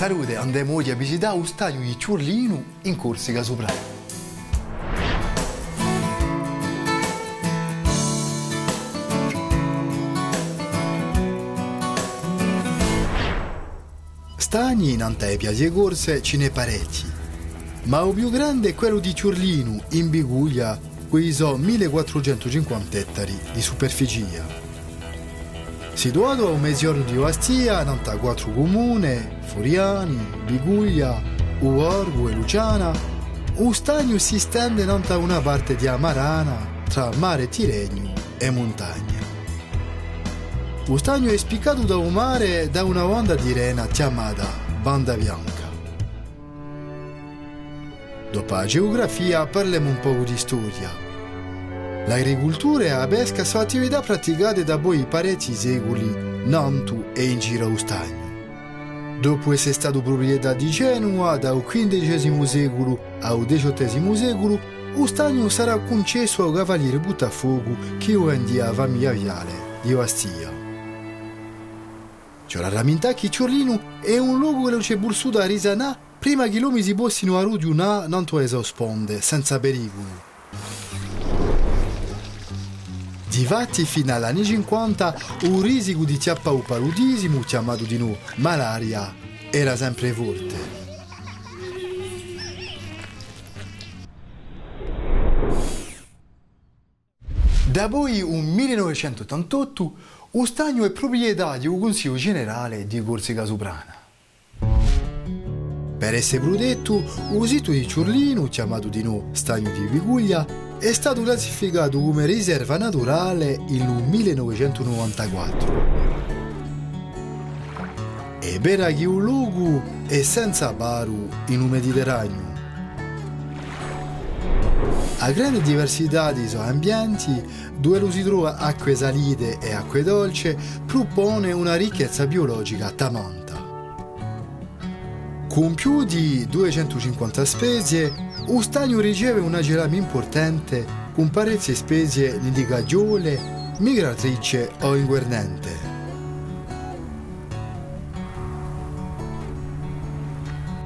Salute, andiamo oggi a visitare lo stadio di Ciurlino in Corsica Soprana. Stagni in Antepia e corse ce n'è parecchi, ma il più grande è quello di Ciurlino, in Biguglia, cui sono 1450 ettari di superficie. Situato a un mezzogiorno di Ostia, nanta quattro comuni, Furiani, Biguglia, Uorgo e Luciana, un stagno si stende nanta una parte di Amarana, tra mare Tirregno e montagna. Lo stagno è spiccato da un mare da una onda di rena chiamata Banda Bianca. Dopo la geografia parliamo un po' di storia. L'agricoltura e la pesca sono attività praticate da poi parecchi secoli, Nantu e in giro stagno. Dopo essere stato proprietà di Genova dal XV secolo al XVIII secolo, lo stagno sarà concesso al cavaliere Buttafuoco che vendia la famiglia viale di Ostia. C'è la ramintà che Ciorlino è un luogo che c'è bursuto a Risanà prima che l'uomo si possino a Rudiunà non esosponde, senza pericolo. Difatti, fino agli anni 50, un risico di chiappa o paludismo, chiamato di noi malaria, era sempre forte. Da poi, un 1988, lo stagno è proprietà del Consiglio Generale di Corsica Soprana. Per essere protetto, il sito di Ciurlino, chiamato di noi Stagno di Viguglia, è stato classificato come riserva naturale nel 1994. E per che un luogo è senza baru in un Mediterraneo. A grande diversità di suoi ambienti, dove si trova acque salite e acque dolci, propone una ricchezza biologica tamanta. Con più di 250 specie, stagno riceve una gelame importante con parecchie specie di gagiole, migratrice o inguernente.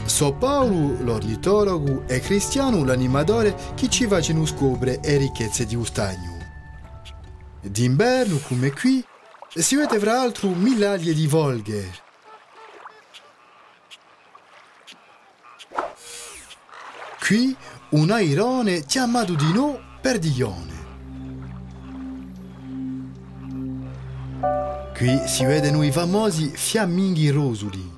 So Paolo, l'ornitologo, e Cristiano, l'animatore, che ci facciano scoprire le ricchezze di un stagno. D'inverno, come qui, si vede fra l'altro migliaia di volghe. Qui un airone chiamato di no perdiglione. Qui si vedono i famosi fiamminghi rosuli.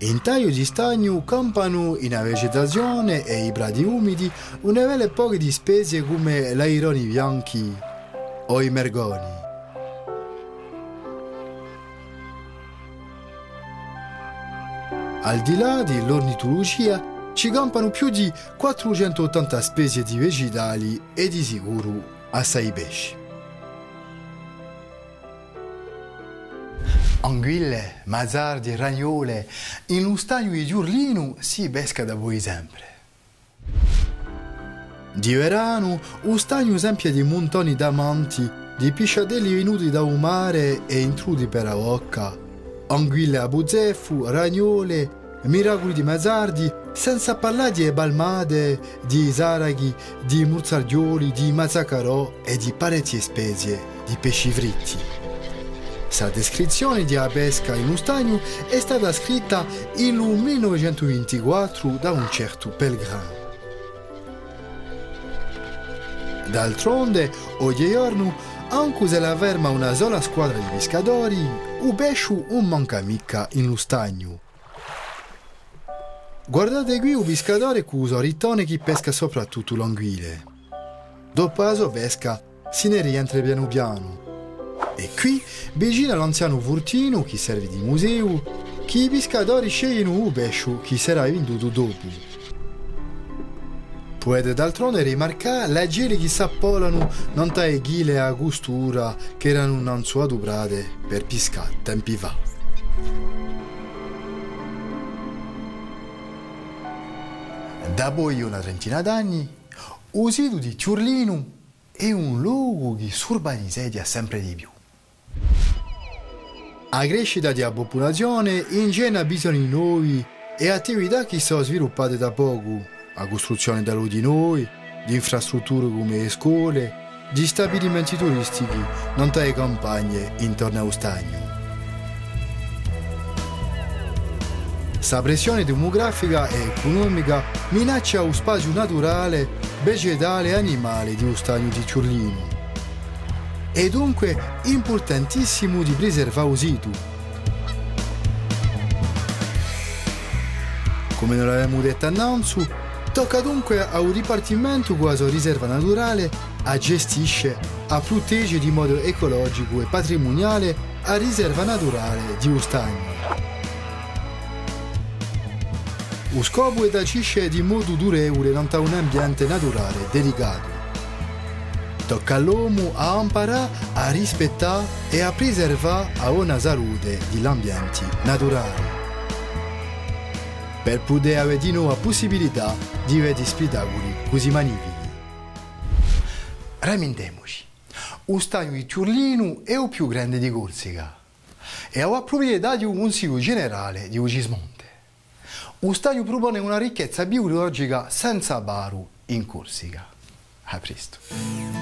In taglio di stagno campano in vegetazione e i prati umidi una vele poche di specie come l'aironi bianchi o i mergoni. Al di là dell'ornitologia ci campano più di 480 specie di vegetali e di sicuro assai pesci. Anguille, mazzardi, ragnole, in un stagno di Giurlino si pesca da voi sempre. Di verano, un stagno esempio di montoni d'amanti, di pisciadelli venuti da un mare e intrudi per la bocca, anguille a buzzeffu, ragnole, miracoli di mazzardi, senza parlare di balmade, di zaraghi, di murzardioli, di mazzacarò e di parecchie specie di pesci fritti. Sa descrizione di pesca in un stagno è stata scritta nel 1924 da un certo Pellegrin. D'altronde, oggigiorno, anche se la ferma una sola squadra di pescatori, il pesce non manca mica in lo stagno. Guardate qui un pescatore che usa ritone che pesca soprattutto l'anguille. Dopo la sua pesca, se ne rientra piano piano. E qui, vicino all'anziano furtino che serve di museo, che i pescatori scegliono un pesce che sarà venduto dopo. Potete d'altronde rimarcare le giri che s'appolano non tai ghile a costura che erano innanzi adoprate per pescare tempi fa. Da poi una trentina d'anni, il sito di Ciurlino è un luogo che s'urbanizza sempre di più. La crescita della popolazione ingena bisogni nuovi e attività che sono sviluppate da poco, la costruzione da di noi, di infrastrutture come le scuole, di stabilimenti turistici, non le campagne intorno allo stagno. Questa pressione demografica e economica minaccia lo spazio naturale, vegetale e animale di un stagno di Ciurlino. È dunque importantissimo di preservare il sito. Come non l'avevamo detto annanzi, tocca dunque a un dipartimento sua riserva naturale a gestisce, a proteggere di modo ecologico e patrimoniale la riserva naturale di un Lo scopo è agisce di modo durevole in un ambiente naturale delicato. Tocca all'uomo a imparare a rispettare e a preservare la buona salute dell'ambiente naturale. Per poter avere di nuovo la possibilità di vedere spettacoli così magnifici. Ramiendiamoci. Lo stagno di Ciurlino è il più grande di Corsica e ha la proprietà di un consiglio generale di Ugismonte. Stadio propone una ricchezza biologica senza baru in Corsica. A presto.